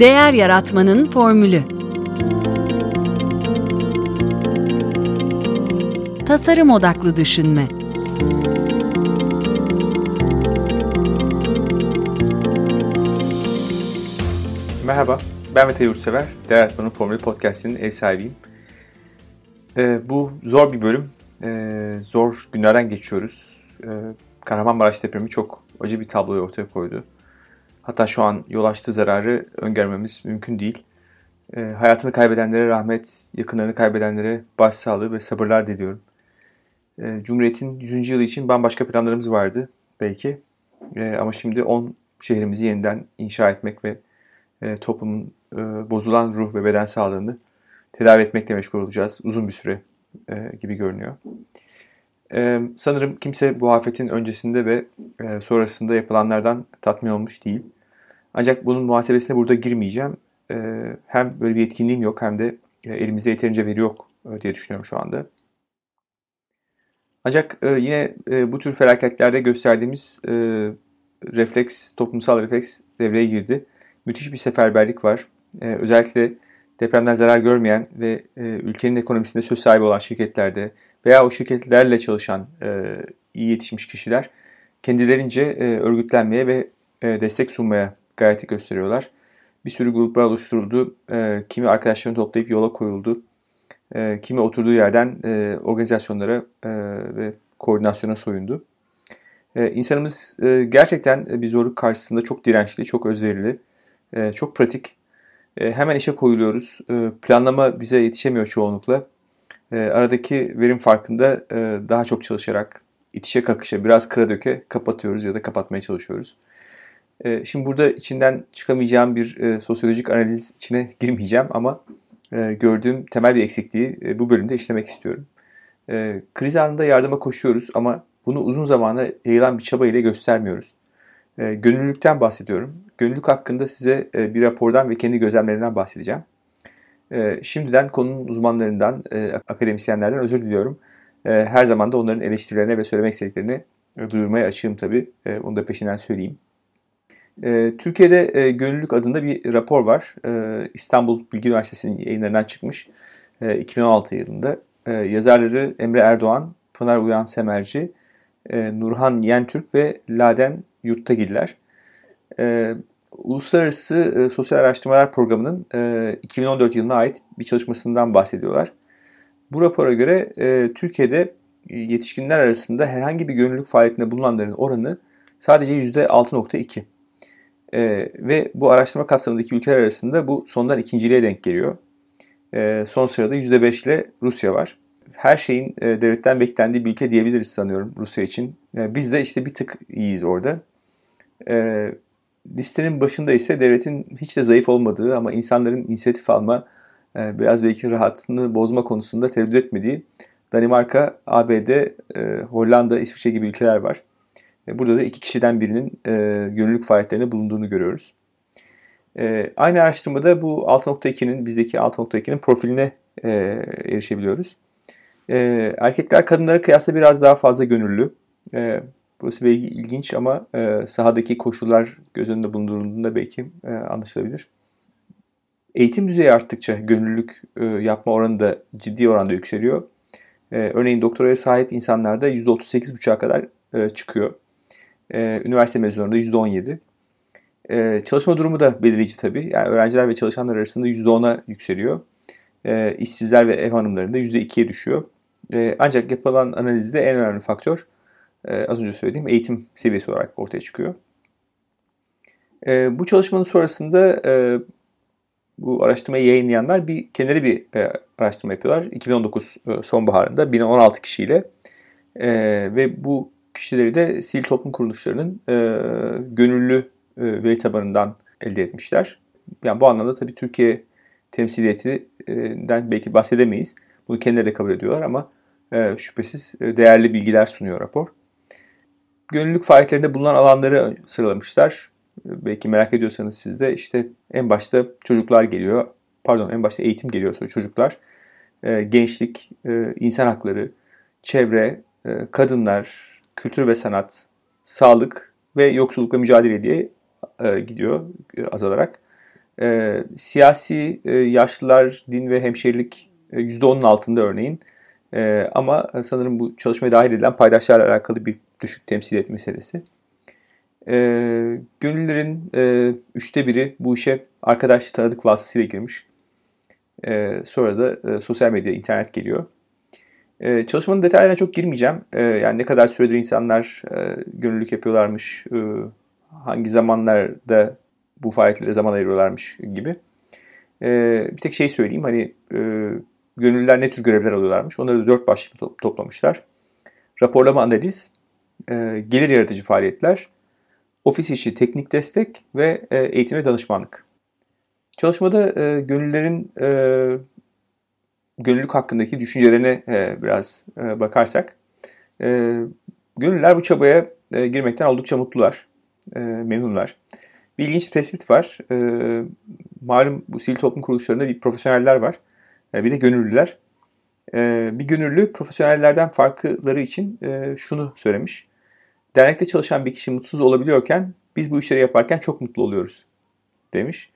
Değer Yaratmanın Formülü Tasarım Odaklı Düşünme Merhaba, ben Mete Yurtsever. Değer Yaratmanın Formülü Podcast'inin ev sahibiyim. Ee, bu zor bir bölüm. Ee, zor günlerden geçiyoruz. Ee, Kahramanmaraş depremi çok acı bir tabloyu ortaya koydu. Hatta şu an yol açtığı zararı öngörmemiz mümkün değil. E, hayatını kaybedenlere rahmet, yakınlarını kaybedenlere başsağlığı ve sabırlar diliyorum. E, Cumhuriyet'in 100. yılı için bambaşka planlarımız vardı belki. E, ama şimdi 10 şehrimizi yeniden inşa etmek ve e, toplumun e, bozulan ruh ve beden sağlığını tedavi etmekle meşgul olacağız uzun bir süre e, gibi görünüyor. E, sanırım kimse bu afetin öncesinde ve e, sonrasında yapılanlardan tatmin olmuş değil. Ancak bunun muhasebesine burada girmeyeceğim. E, hem böyle bir yetkinliğim yok hem de e, elimizde yeterince veri yok e, diye düşünüyorum şu anda. Ancak e, yine bu tür felaketlerde gösterdiğimiz refleks, toplumsal refleks devreye girdi. Müthiş bir seferberlik var. Özellikle depremden zarar görmeyen ve ülkenin ekonomisinde söz sahibi olan şirketlerde veya o şirketlerle çalışan iyi yetişmiş kişiler kendilerince örgütlenmeye ve destek sunmaya gayreti gösteriyorlar. Bir sürü gruplar oluşturuldu. E, kimi arkadaşlarını toplayıp yola koyuldu. E, kimi oturduğu yerden e, organizasyonlara e, ve koordinasyona soyundu. E, insanımız e, gerçekten bir zorluk karşısında çok dirençli, çok özverili, e, çok pratik. E, hemen işe koyuluyoruz. E, planlama bize yetişemiyor çoğunlukla. E, aradaki verim farkında e, daha çok çalışarak, itişe kakışa, biraz kıra döke kapatıyoruz ya da kapatmaya çalışıyoruz. E, şimdi burada içinden çıkamayacağım bir e, sosyolojik analiz içine girmeyeceğim ama e, gördüğüm temel bir eksikliği e, bu bölümde işlemek istiyorum. Kriz anında yardıma koşuyoruz ama bunu uzun zamana yayılan bir çaba ile göstermiyoruz. Gönüllülükten bahsediyorum. Gönüllülük hakkında size bir rapordan ve kendi gözlemlerimden bahsedeceğim. Şimdiden konunun uzmanlarından, akademisyenlerden özür diliyorum. Her zaman da onların eleştirilerine ve söylemek istediklerini duyurmaya açığım tabii. Onu da peşinden söyleyeyim. E, Türkiye'de e, Gönüllülük adında bir rapor var. E, İstanbul Bilgi Üniversitesi'nin yayınlarından çıkmış. E, 2016 yılında. E, yazarları Emre Erdoğan, Pınar Uyan Semerci, e, Nurhan Yentürk ve Laden Yurttagiller. Uluslararası e, Sosyal Araştırmalar Programı'nın e, 2014 yılına ait bir çalışmasından bahsediyorlar. Bu rapora göre Türkiye'de yetişkinler arasında herhangi bir gönüllülük faaliyetinde bulunanların oranı sadece %6.2. E, ve bu araştırma kapsamındaki ülkeler arasında bu sondan ikinciliğe denk geliyor. E, son sırada %5 ile Rusya var. Her şeyin e, devletten beklendiği bir ülke diyebiliriz sanıyorum Rusya için. E, biz de işte bir tık iyiyiz orada. E, listenin başında ise devletin hiç de zayıf olmadığı ama insanların inisiyatif alma, e, biraz belki rahatını bozma konusunda tereddüt etmediği Danimarka, ABD, e, Hollanda, İsviçre gibi ülkeler var. Burada da iki kişiden birinin e, gönüllülük faaliyetlerinde bulunduğunu görüyoruz. E, aynı araştırmada bu 6.2'nin bizdeki 6.2'nin profiline e, erişebiliyoruz. E, erkekler kadınlara kıyasla biraz daha fazla gönüllü. E, burası belki ilginç ama e, sahadaki koşullar göz önünde bulundurulduğunda belki e, anlaşılabilir. Eğitim düzeyi arttıkça gönüllülük e, yapma oranı da ciddi oranda yükseliyor. E, örneğin doktoraya sahip insanlarda %38,5'a kadar e, çıkıyor. E, üniversite mezunlarında %17. E, çalışma durumu da belirleyici tabii. Yani öğrenciler ve çalışanlar arasında %10'a yükseliyor. E, işsizler ve ev hanımlarında %2'ye düşüyor. E, ancak yapılan analizde en önemli faktör e, az önce söylediğim eğitim seviyesi olarak ortaya çıkıyor. E, bu çalışmanın sonrasında e, bu araştırmayı yayınlayanlar bir kenarı bir e, araştırma yapıyorlar. 2019 e, sonbaharında 1016 kişiyle e, ve bu kişileri de sivil toplum kuruluşlarının e, gönüllü e, veri tabanından elde etmişler. Yani bu anlamda tabii Türkiye temsiliyetinden belki bahsedemeyiz. Bunu kendileri de kabul ediyorlar ama e, şüphesiz e, değerli bilgiler sunuyor rapor. Gönüllülük faaliyetlerinde bulunan alanları sıralamışlar. Belki merak ediyorsanız siz de işte en başta çocuklar geliyor. Pardon en başta eğitim geliyor sonra çocuklar. E, gençlik, e, insan hakları, çevre, e, kadınlar, kültür ve sanat, sağlık ve yoksullukla mücadele diye e, gidiyor e, azalarak. E, siyasi, e, yaşlılar, din ve hemşerilik e, %10'un altında örneğin. E, ama sanırım bu çalışmaya dahil edilen paydaşlarla alakalı bir düşük temsil etme meselesi. E, gönüllülerin e, üçte biri bu işe arkadaş tanıdık vasıtasıyla girmiş. E, sonra da e, sosyal medya, internet geliyor. E, çalışmanın detaylarına çok girmeyeceğim. E, yani ne kadar süredir insanlar e, gönüllülük yapıyorlarmış, e, hangi zamanlarda bu faaliyetlere zaman ayırıyorlarmış gibi. E, bir tek şey söyleyeyim hani e, gönüllüler ne tür görevler alıyorlarmış. Onları da dört başlıkta toplamışlar. Raporlama analiz, e, gelir yaratıcı faaliyetler, ofis işi teknik destek ve eğitim ve danışmanlık. Çalışmada e, gönüllülerin gönüllülük hakkındaki düşüncelerine e, biraz e, bakarsak, e, gönüllüler bu çabaya e, girmekten oldukça mutlular, e, memnunlar. Bir ilginç bir tespit var. E, malum bu sivil toplum kuruluşlarında bir profesyoneller var, e, bir de gönüllüler. E, bir gönüllü profesyonellerden farkları için e, şunu söylemiş. Dernekte çalışan bir kişi mutsuz olabiliyorken biz bu işleri yaparken çok mutlu oluyoruz demiş.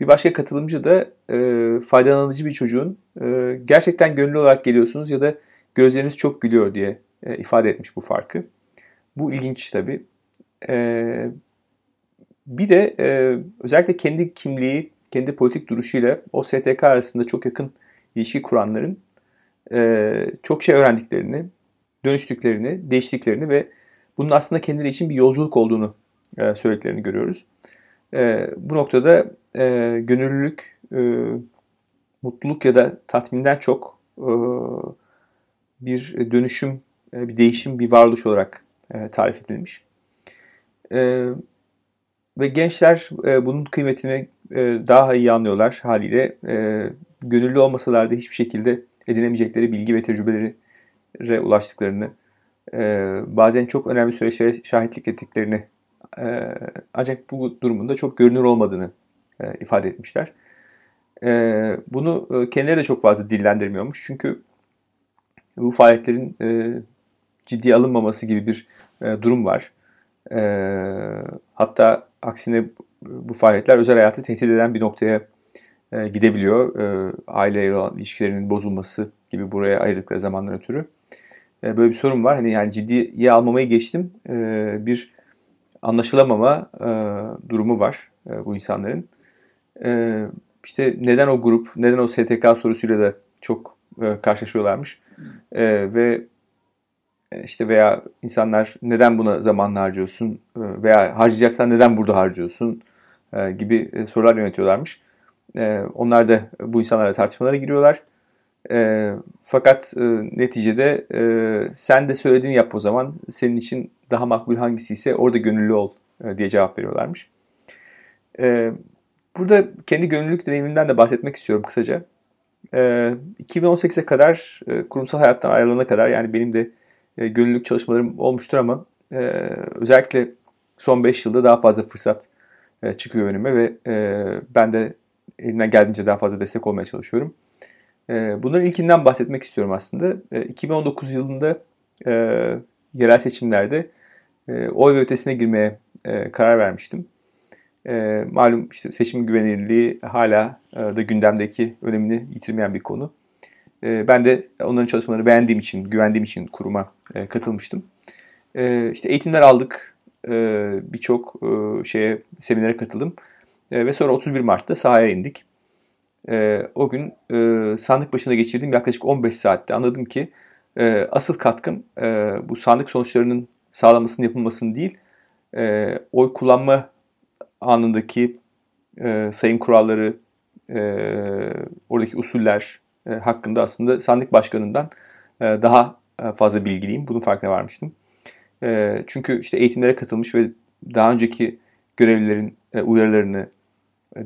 Bir başka katılımcı da e, faydalanıcı bir çocuğun e, gerçekten gönüllü olarak geliyorsunuz ya da gözleriniz çok gülüyor diye e, ifade etmiş bu farkı. Bu ilginç tabii. E, bir de e, özellikle kendi kimliği, kendi politik duruşuyla o STK arasında çok yakın ilişki kuranların e, çok şey öğrendiklerini, dönüştüklerini, değiştiklerini ve bunun aslında kendileri için bir yolculuk olduğunu e, söylediklerini görüyoruz. E, bu noktada e, gönüllülük, e, mutluluk ya da tatminden çok e, bir dönüşüm, e, bir değişim, bir varoluş olarak e, tarif edilmiş. E, ve gençler e, bunun kıymetini e, daha iyi anlıyorlar haliyle. E, gönüllü olmasalar da hiçbir şekilde edinemeyecekleri bilgi ve tecrübelere ulaştıklarını, e, bazen çok önemli süreçlere şahitlik ettiklerini e, ancak bu durumunda çok görünür olmadığını e, ifade etmişler. E, bunu e, kendileri de çok fazla dillendirmiyormuş. Çünkü bu faaliyetlerin e, ciddiye alınmaması gibi bir e, durum var. E, hatta aksine bu faaliyetler özel hayatı tehdit eden bir noktaya e, gidebiliyor. E, aileyle olan ilişkilerinin bozulması gibi buraya ayırdıkları zamandan ötürü. E, böyle bir sorun var. Hani yani ciddiye almamayı geçtim. E, bir anlaşılamama e, durumu var e, bu insanların. E, işte neden o grup, neden o STK sorusuyla da çok e, karşılaşıyorlarmış. E, ve e, işte veya insanlar neden buna zaman harcıyorsun e, veya harcayacaksan neden burada harcıyorsun e, gibi e, sorular yönetiyorlarmış. E, onlar da bu insanlarla tartışmalara giriyorlar. E, fakat e, neticede e, sen de söylediğini yap o zaman. Senin için daha makbul hangisi ise orada gönüllü ol e, diye cevap veriyorlarmış. E, burada kendi gönüllülük deneyimimden de bahsetmek istiyorum kısaca. E, 2018'e kadar e, kurumsal hayattan ayrılana kadar yani benim de e, gönüllülük çalışmalarım olmuştur ama e, özellikle son 5 yılda daha fazla fırsat e, çıkıyor önüme ve e, ben de elimden geldiğince daha fazla destek olmaya çalışıyorum. E, bunların ilkinden bahsetmek istiyorum aslında. E, 2019 yılında e, yerel seçimlerde e, oy ve ötesine girmeye e, karar vermiştim. Malum işte seçim güvenilirliği hala da gündemdeki önemini yitirmeyen bir konu. Ben de onların çalışmalarını beğendiğim için, güvendiğim için kuruma katılmıştım. İşte eğitimler aldık, birçok şeye seminere katıldım ve sonra 31 Mart'ta sahaya indik. E, o gün e, sandık başına geçirdiğim yaklaşık 15 saatte anladım ki e, asıl katkım e, bu sandık sonuçlarının sağlamasının yapılmasının değil, e, oy kullanma anındaki e, sayım kuralları, e, oradaki usuller e, hakkında aslında sandık başkanından e, daha fazla bilgiliyim. Bunun farkına varmıştım. E, çünkü işte eğitimlere katılmış ve daha önceki görevlilerin e, uyarılarını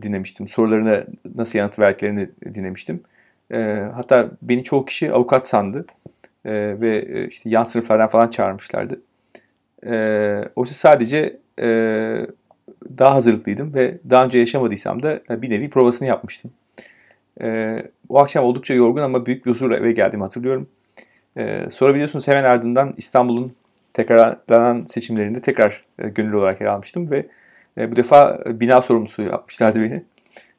dinlemiştim. Sorularına nasıl yanıt verdiklerini dinlemiştim. E, hatta beni çoğu kişi avukat sandı. E, ve e, işte yan sınıflardan falan çağırmışlardı. E, oysa sadece e, daha hazırlıklıydım ve daha önce yaşamadıysam da bir nevi provasını yapmıştım. E, o akşam oldukça yorgun ama büyük bir huzurla eve geldiğimi hatırlıyorum. E, sonra hemen ardından İstanbul'un tekrarlanan seçimlerinde tekrar e, gönüllü olarak yer almıştım ve e, bu defa bina sorumlusu yapmışlardı beni.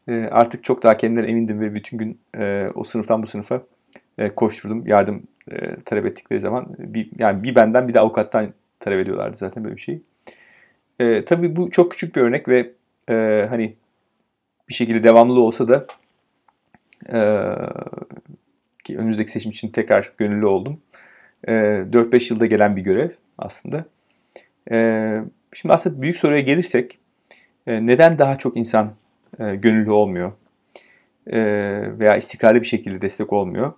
E, artık çok daha kendimden emindim ve bütün gün e, o sınıftan bu sınıfa e, koşturdum. Yardım e, talep ettikleri zaman bir, yani bir benden bir de avukattan talep ediyorlardı zaten böyle bir şey. E, tabii bu çok küçük bir örnek ve e, hani bir şekilde devamlı olsa da e, ki önümüzdeki seçim için tekrar gönüllü oldum. E, 4-5 yılda gelen bir görev aslında. E, şimdi aslında büyük soruya gelirsek e, neden daha çok insan e, gönüllü olmuyor e, veya istikrarlı bir şekilde destek olmuyor?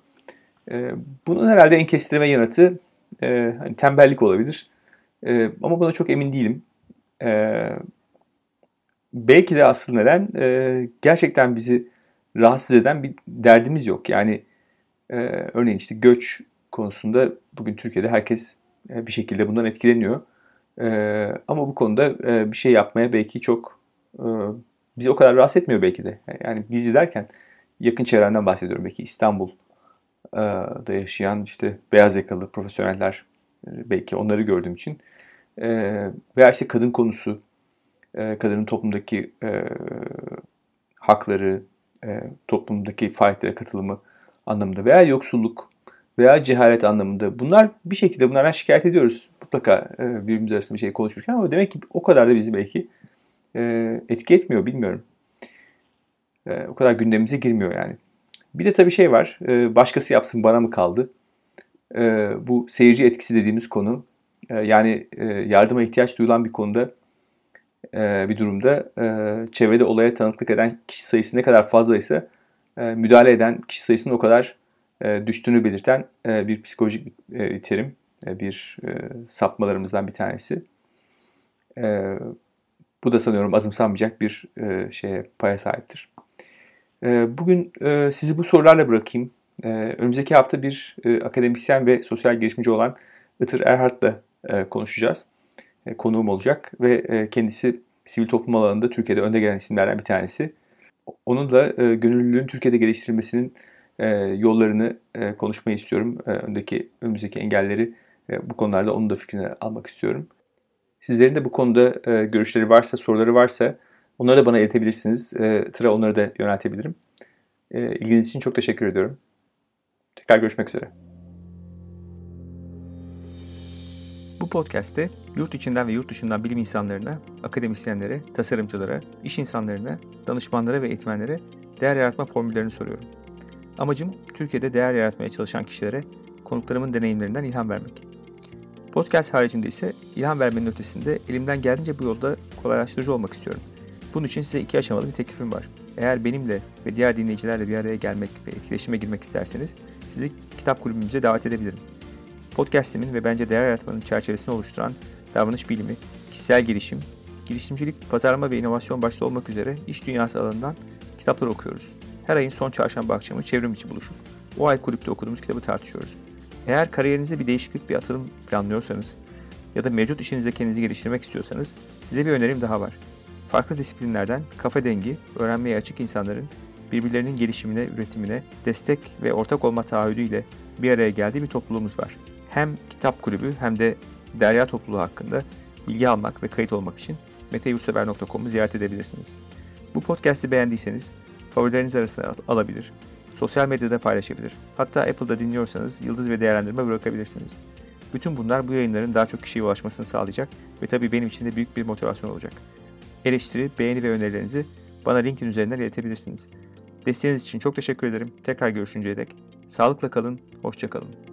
E, bunun herhalde en kestirme yanıtı e, hani tembellik olabilir. Ama buna çok emin değilim. Belki de asıl neden e, gerçekten bizi rahatsız eden bir derdimiz yok. Yani örneğin işte göç konusunda bugün Türkiye'de herkes bir şekilde bundan etkileniyor. E, ama bu konuda e, bir şey yapmaya belki çok e, bizi o kadar rahatsız etmiyor belki de. Yani bizi derken yakın çevremden bahsediyorum. Belki İstanbul'da yaşayan işte beyaz yakalı profesyoneller e, belki onları gördüğüm için e, veya işte kadın konusu e, kadının toplumdaki e, hakları, e, toplumdaki faaliyetlere katılımı anlamında veya yoksulluk veya cehalet anlamında bunlar bir şekilde bunlardan şikayet ediyoruz. Mutlaka e, birbirimiz arasında bir şey konuşurken ama demek ki o kadar da bizi belki e, etki etmiyor bilmiyorum. E, o kadar gündemimize girmiyor yani. Bir de tabii şey var. Başkası yapsın bana mı kaldı? Bu seyirci etkisi dediğimiz konu. Yani yardıma ihtiyaç duyulan bir konuda bir durumda çevrede olaya tanıklık eden kişi sayısı ne kadar fazlaysa müdahale eden kişi sayısının o kadar düştüğünü belirten bir psikolojik terim, bir e, sapmalarımızdan bir tanesi. E, bu da sanıyorum azımsanmayacak bir e, şeye paya sahiptir. E, bugün e, sizi bu sorularla bırakayım. E, önümüzdeki hafta bir e, akademisyen ve sosyal gelişimci olan Itır Erhard'la e, konuşacağız. E, konuğum olacak ve e, kendisi sivil toplum alanında Türkiye'de önde gelen isimlerden bir tanesi. Onunla e, gönüllülüğün Türkiye'de geliştirilmesinin yollarını konuşmayı istiyorum. Öndeki, önümüzdeki engelleri bu konularda onun da fikrini almak istiyorum. Sizlerin de bu konuda görüşleri varsa, soruları varsa onları da bana iletebilirsiniz. Tıra onları da yöneltebilirim. İlginiz için çok teşekkür ediyorum. Tekrar görüşmek üzere. Bu podcast'te yurt içinden ve yurt dışından bilim insanlarına, akademisyenlere, tasarımcılara, iş insanlarına, danışmanlara ve eğitmenlere değer yaratma formüllerini soruyorum. Amacım Türkiye'de değer yaratmaya çalışan kişilere konuklarımın deneyimlerinden ilham vermek. Podcast haricinde ise ilham vermenin ötesinde elimden geldiğince bu yolda kolaylaştırıcı olmak istiyorum. Bunun için size iki aşamalı bir teklifim var. Eğer benimle ve diğer dinleyicilerle bir araya gelmek ve etkileşime girmek isterseniz sizi kitap kulübümüze davet edebilirim. Podcast'imin ve bence değer yaratmanın çerçevesini oluşturan davranış bilimi, kişisel gelişim, girişimcilik, pazarlama ve inovasyon başta olmak üzere iş dünyası alanından kitaplar okuyoruz. Her ayın son çarşamba akşamı çevrim içi buluşup o ay kulüpte okuduğumuz kitabı tartışıyoruz. Eğer kariyerinize bir değişiklik, bir atılım planlıyorsanız ya da mevcut işinizde kendinizi geliştirmek istiyorsanız size bir önerim daha var. Farklı disiplinlerden kafa dengi, öğrenmeye açık insanların birbirlerinin gelişimine, üretimine destek ve ortak olma taahhüdüyle bir araya geldiği bir topluluğumuz var hem kitap kulübü hem de derya topluluğu hakkında bilgi almak ve kayıt olmak için meteyursever.com'u ziyaret edebilirsiniz. Bu podcast'i beğendiyseniz favorileriniz arasına alabilir, sosyal medyada paylaşabilir, hatta Apple'da dinliyorsanız yıldız ve değerlendirme bırakabilirsiniz. Bütün bunlar bu yayınların daha çok kişiye ulaşmasını sağlayacak ve tabii benim için de büyük bir motivasyon olacak. Eleştiri, beğeni ve önerilerinizi bana LinkedIn üzerinden iletebilirsiniz. Desteğiniz için çok teşekkür ederim. Tekrar görüşünceye dek. Sağlıkla kalın, hoşça kalın.